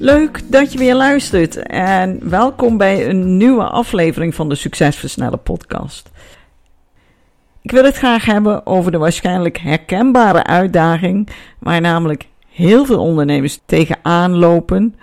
Leuk dat je weer luistert en welkom bij een nieuwe aflevering van de Succesversnellen podcast. Ik wil het graag hebben over de waarschijnlijk herkenbare uitdaging waar namelijk heel veel ondernemers tegenaan lopen,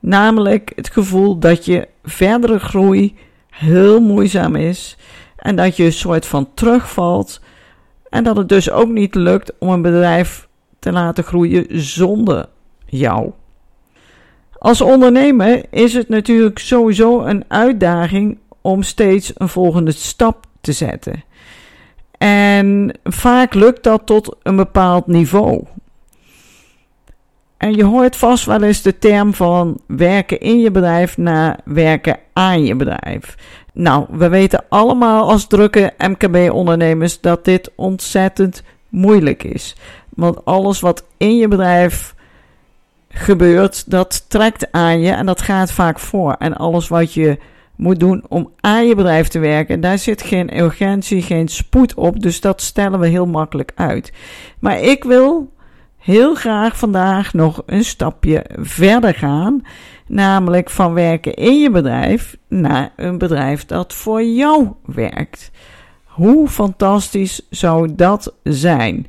namelijk het gevoel dat je verdere groei heel moeizaam is en dat je een soort van terugvalt en dat het dus ook niet lukt om een bedrijf te laten groeien zonder jou. Als ondernemer is het natuurlijk sowieso een uitdaging om steeds een volgende stap te zetten. En vaak lukt dat tot een bepaald niveau. En je hoort vast wel eens de term van werken in je bedrijf naar werken aan je bedrijf. Nou, we weten allemaal als drukke MKB-ondernemers dat dit ontzettend moeilijk is. Want alles wat in je bedrijf gebeurt, dat trekt aan je en dat gaat vaak voor. En alles wat je moet doen om aan je bedrijf te werken, daar zit geen urgentie, geen spoed op. Dus dat stellen we heel makkelijk uit. Maar ik wil heel graag vandaag nog een stapje verder gaan. Namelijk van werken in je bedrijf naar een bedrijf dat voor jou werkt. Hoe fantastisch zou dat zijn?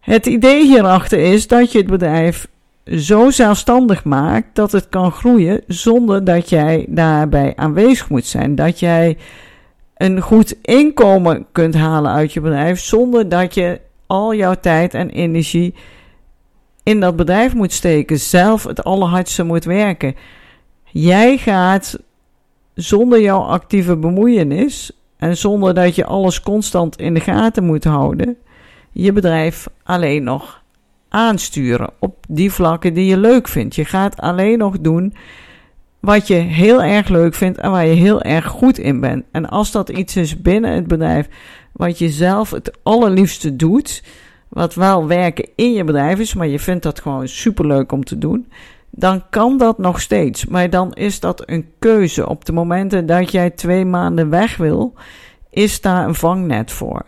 Het idee hierachter is dat je het bedrijf zo zelfstandig maakt dat het kan groeien zonder dat jij daarbij aanwezig moet zijn. Dat jij een goed inkomen kunt halen uit je bedrijf zonder dat je al jouw tijd en energie in dat bedrijf moet steken, zelf het allerhardste moet werken. Jij gaat zonder jouw actieve bemoeienis en zonder dat je alles constant in de gaten moet houden, je bedrijf alleen nog aansturen op die vlakken die je leuk vindt. Je gaat alleen nog doen wat je heel erg leuk vindt en waar je heel erg goed in bent. En als dat iets is binnen het bedrijf wat je zelf het allerliefste doet, wat wel werken in je bedrijf is, maar je vindt dat gewoon superleuk om te doen, dan kan dat nog steeds. Maar dan is dat een keuze. Op de momenten dat jij twee maanden weg wil, is daar een vangnet voor.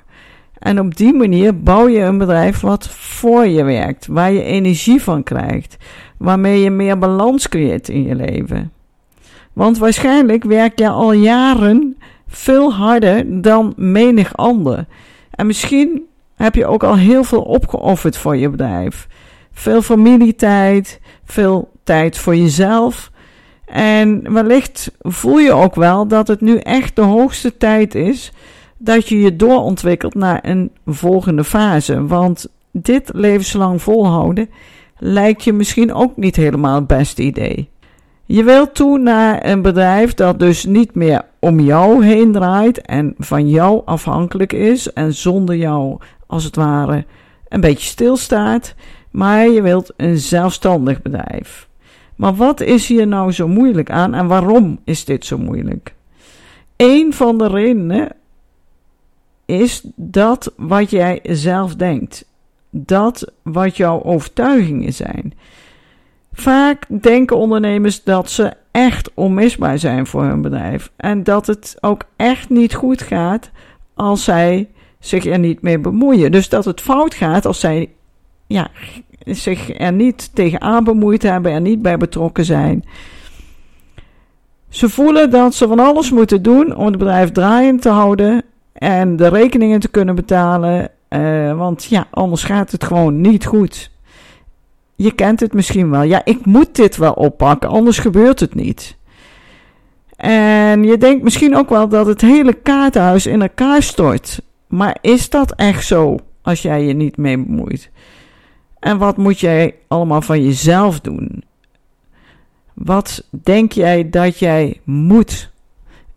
En op die manier bouw je een bedrijf wat voor je werkt, waar je energie van krijgt, waarmee je meer balans creëert in je leven. Want waarschijnlijk werk je al jaren veel harder dan menig ander. En misschien heb je ook al heel veel opgeofferd voor je bedrijf. Veel familietijd, veel tijd voor jezelf. En wellicht voel je ook wel dat het nu echt de hoogste tijd is dat je je doorontwikkelt naar een volgende fase. Want dit levenslang volhouden lijkt je misschien ook niet helemaal het beste idee. Je wilt toe naar een bedrijf dat dus niet meer om jou heen draait en van jou afhankelijk is en zonder jou als het ware een beetje stilstaat, maar je wilt een zelfstandig bedrijf. Maar wat is hier nou zo moeilijk aan en waarom is dit zo moeilijk? Een van de redenen is dat wat jij zelf denkt. Dat wat jouw overtuigingen zijn. Vaak denken ondernemers dat ze echt onmisbaar zijn voor hun bedrijf. En dat het ook echt niet goed gaat als zij zich er niet mee bemoeien. Dus dat het fout gaat als zij ja, zich er niet tegenaan bemoeid hebben, er niet bij betrokken zijn. Ze voelen dat ze van alles moeten doen om het bedrijf draaiend te houden en de rekeningen te kunnen betalen. Uh, want ja, anders gaat het gewoon niet goed. Je kent het misschien wel. Ja, ik moet dit wel oppakken, anders gebeurt het niet. En je denkt misschien ook wel dat het hele kaartenhuis in elkaar stort. Maar is dat echt zo als jij je niet mee bemoeit? En wat moet jij allemaal van jezelf doen? Wat denk jij dat jij moet?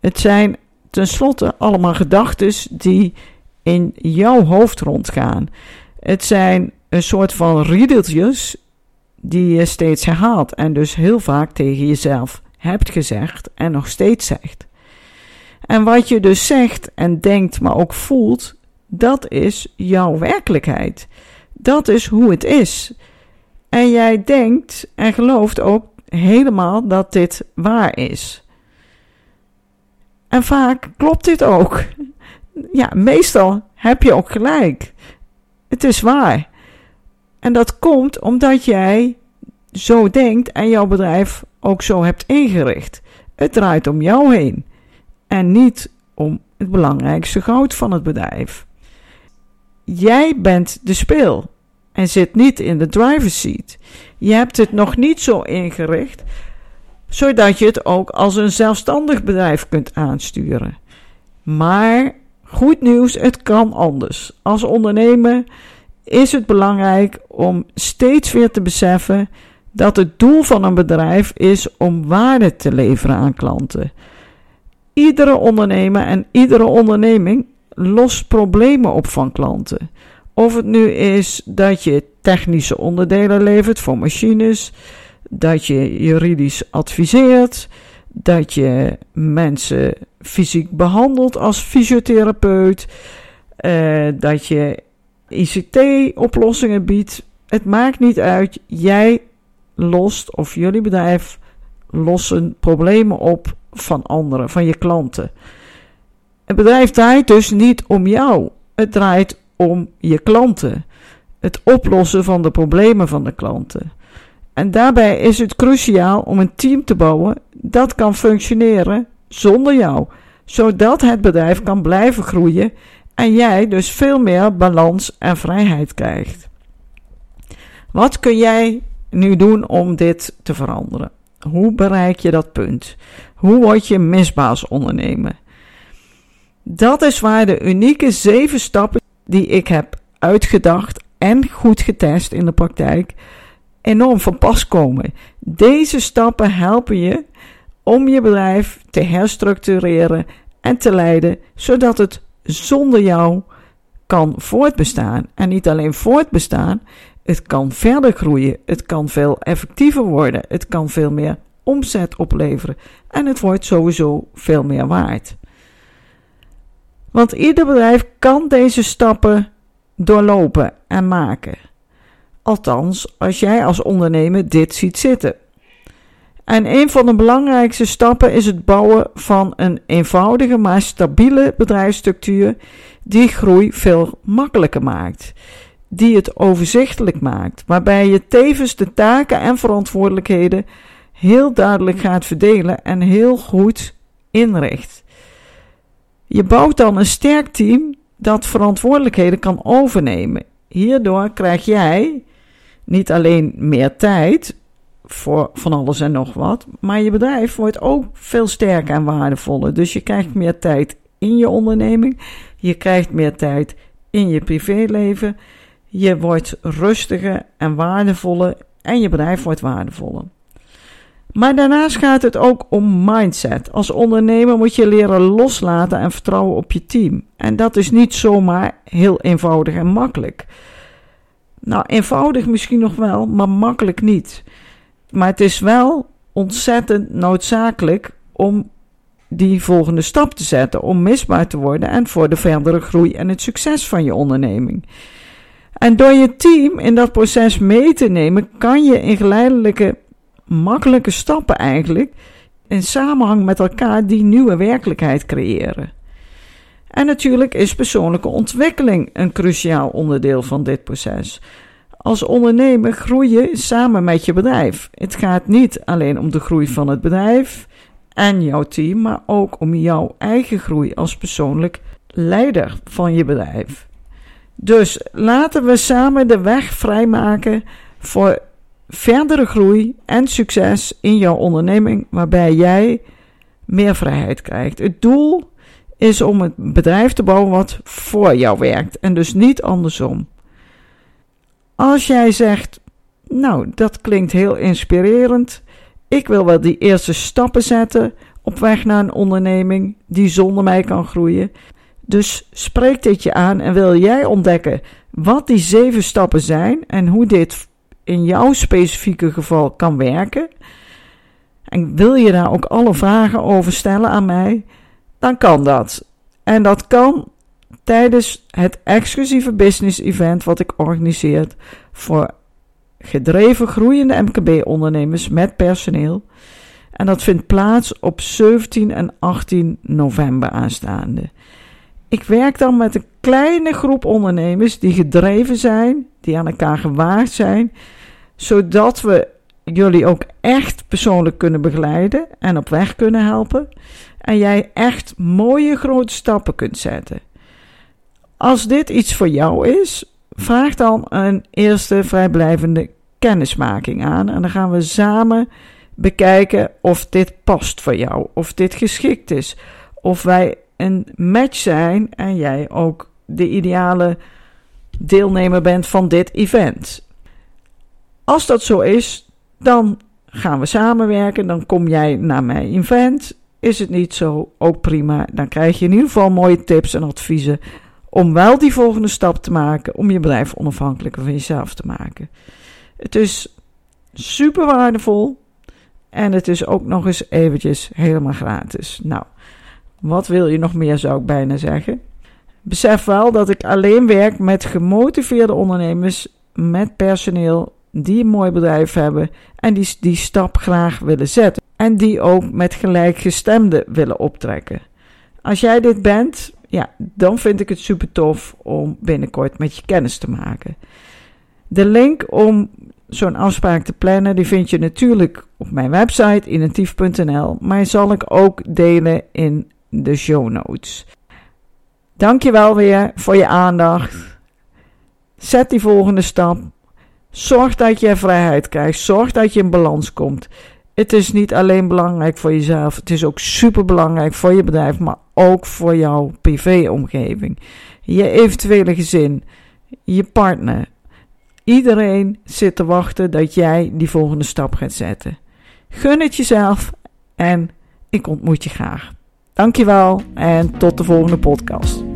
Het zijn tenslotte allemaal gedachten die in jouw hoofd rondgaan. Het zijn een soort van riedeltjes die je steeds herhaalt en dus heel vaak tegen jezelf hebt gezegd en nog steeds zegt. En wat je dus zegt en denkt, maar ook voelt, dat is jouw werkelijkheid. Dat is hoe het is. En jij denkt en gelooft ook helemaal dat dit waar is. En vaak klopt dit ook. Ja, meestal heb je ook gelijk. Het is waar. En dat komt omdat jij zo denkt en jouw bedrijf ook zo hebt ingericht. Het draait om jou heen en niet om het belangrijkste goud van het bedrijf. Jij bent de speel en zit niet in de driver's seat. Je hebt het nog niet zo ingericht zodat je het ook als een zelfstandig bedrijf kunt aansturen. Maar goed nieuws, het kan anders. Als ondernemer is het belangrijk om steeds weer te beseffen dat het doel van een bedrijf is om waarde te leveren aan klanten. Iedere ondernemer en iedere onderneming lost problemen op van klanten. Of het nu is dat je technische onderdelen levert voor machines, dat je juridisch adviseert, dat je mensen fysiek behandelt als fysiotherapeut, uh, dat je ICT-oplossingen biedt. Het maakt niet uit. Jij lost of jullie bedrijf lossen problemen op van anderen, van je klanten. Het bedrijf draait dus niet om jou. Het draait om je klanten. Het oplossen van de problemen van de klanten. En daarbij is het cruciaal om een team te bouwen dat kan functioneren zonder jou, zodat het bedrijf kan blijven groeien en jij dus veel meer balans en vrijheid krijgt. Wat kun jij nu doen om dit te veranderen? Hoe bereik je dat punt? Hoe word je misbaas ondernemer? Dat is waar de unieke zeven stappen die ik heb uitgedacht en goed getest in de praktijk enorm van pas komen. Deze stappen helpen je om je bedrijf te herstructureren en te leiden, zodat het zonder jou kan voortbestaan. En niet alleen voortbestaan, het kan verder groeien, het kan veel effectiever worden, het kan veel meer omzet opleveren en het wordt sowieso veel meer waard. Want ieder bedrijf kan deze stappen doorlopen en maken. Althans, als jij als ondernemer dit ziet zitten. En een van de belangrijkste stappen is het bouwen van een eenvoudige maar stabiele bedrijfsstructuur die groei veel makkelijker maakt. Die het overzichtelijk maakt, waarbij je tevens de taken en verantwoordelijkheden heel duidelijk gaat verdelen en heel goed inricht. Je bouwt dan een sterk team dat verantwoordelijkheden kan overnemen. Hierdoor krijg jij niet alleen meer tijd voor van alles en nog wat, maar je bedrijf wordt ook veel sterker en waardevoller. Dus je krijgt meer tijd in je onderneming, je krijgt meer tijd in je privéleven, je wordt rustiger en waardevoller en je bedrijf wordt waardevoller. Maar daarnaast gaat het ook om mindset. Als ondernemer moet je leren loslaten en vertrouwen op je team. En dat is niet zomaar heel eenvoudig en makkelijk. Nou, eenvoudig misschien nog wel, maar makkelijk niet. Maar het is wel ontzettend noodzakelijk om die volgende stap te zetten, om misbaar te worden en voor de verdere groei en het succes van je onderneming. En door je team in dat proces mee te nemen, kan je in geleidelijke, makkelijke stappen eigenlijk in samenhang met elkaar die nieuwe werkelijkheid creëren. En natuurlijk is persoonlijke ontwikkeling een cruciaal onderdeel van dit proces. Als ondernemer groei je samen met je bedrijf. Het gaat niet alleen om de groei van het bedrijf en jouw team, maar ook om jouw eigen groei als persoonlijk leider van je bedrijf. Dus laten we samen de weg vrijmaken voor verdere groei en succes in jouw onderneming, waarbij jij meer vrijheid krijgt. Het doel is om het bedrijf te bouwen wat voor jou werkt en dus niet andersom. Als jij zegt, nou, dat klinkt heel inspirerend. Ik wil wel die eerste stappen zetten op weg naar een onderneming die zonder mij kan groeien. Dus spreek dit je aan en wil jij ontdekken wat die zeven stappen zijn en hoe dit in jouw specifieke geval kan werken? En wil je daar ook alle vragen over stellen aan mij? Dan kan dat. En dat kan tijdens het exclusieve business event wat ik organiseer voor gedreven groeiende MKB-ondernemers met personeel. En dat vindt plaats op 17 en 18 november aanstaande. Ik werk dan met een kleine groep ondernemers die gedreven zijn, die aan elkaar gewaagd zijn, zodat we jullie ook echt persoonlijk kunnen begeleiden en op weg kunnen helpen. En jij echt mooie grote stappen kunt zetten. Als dit iets voor jou is, vraag dan een eerste vrijblijvende kennismaking aan. En dan gaan we samen bekijken of dit past voor jou, of dit geschikt is, of wij een match zijn en jij ook de ideale deelnemer bent van dit event. Als dat zo is, dan gaan we samenwerken. Dan kom jij naar mijn event. Is het niet zo, ook prima. Dan krijg je in ieder geval mooie tips en adviezen om wel die volgende stap te maken, om je bedrijf onafhankelijker van jezelf te maken. Het is super waardevol en het is ook nog eens eventjes helemaal gratis. Nou, wat wil je nog meer, zou ik bijna zeggen. Besef wel dat ik alleen werk met gemotiveerde ondernemers, met personeel die een mooi bedrijf hebben en die die stap graag willen zetten. En die ook met gelijkgestemden willen optrekken. Als jij dit bent, ja, dan vind ik het super tof om binnenkort met je kennis te maken. De link om zo'n afspraak te plannen, die vind je natuurlijk op mijn website inentief.nl, maar zal ik ook delen in de show notes. Dankjewel weer voor je aandacht. Zet die volgende stap. Zorg dat je vrijheid krijgt. Zorg dat je in balans komt. Het is niet alleen belangrijk voor jezelf, het is ook super belangrijk voor je bedrijf, maar ook voor jouw privéomgeving. Je eventuele gezin, je partner. Iedereen zit te wachten dat jij die volgende stap gaat zetten. Gun het jezelf en ik ontmoet je graag. Dankjewel en tot de volgende podcast.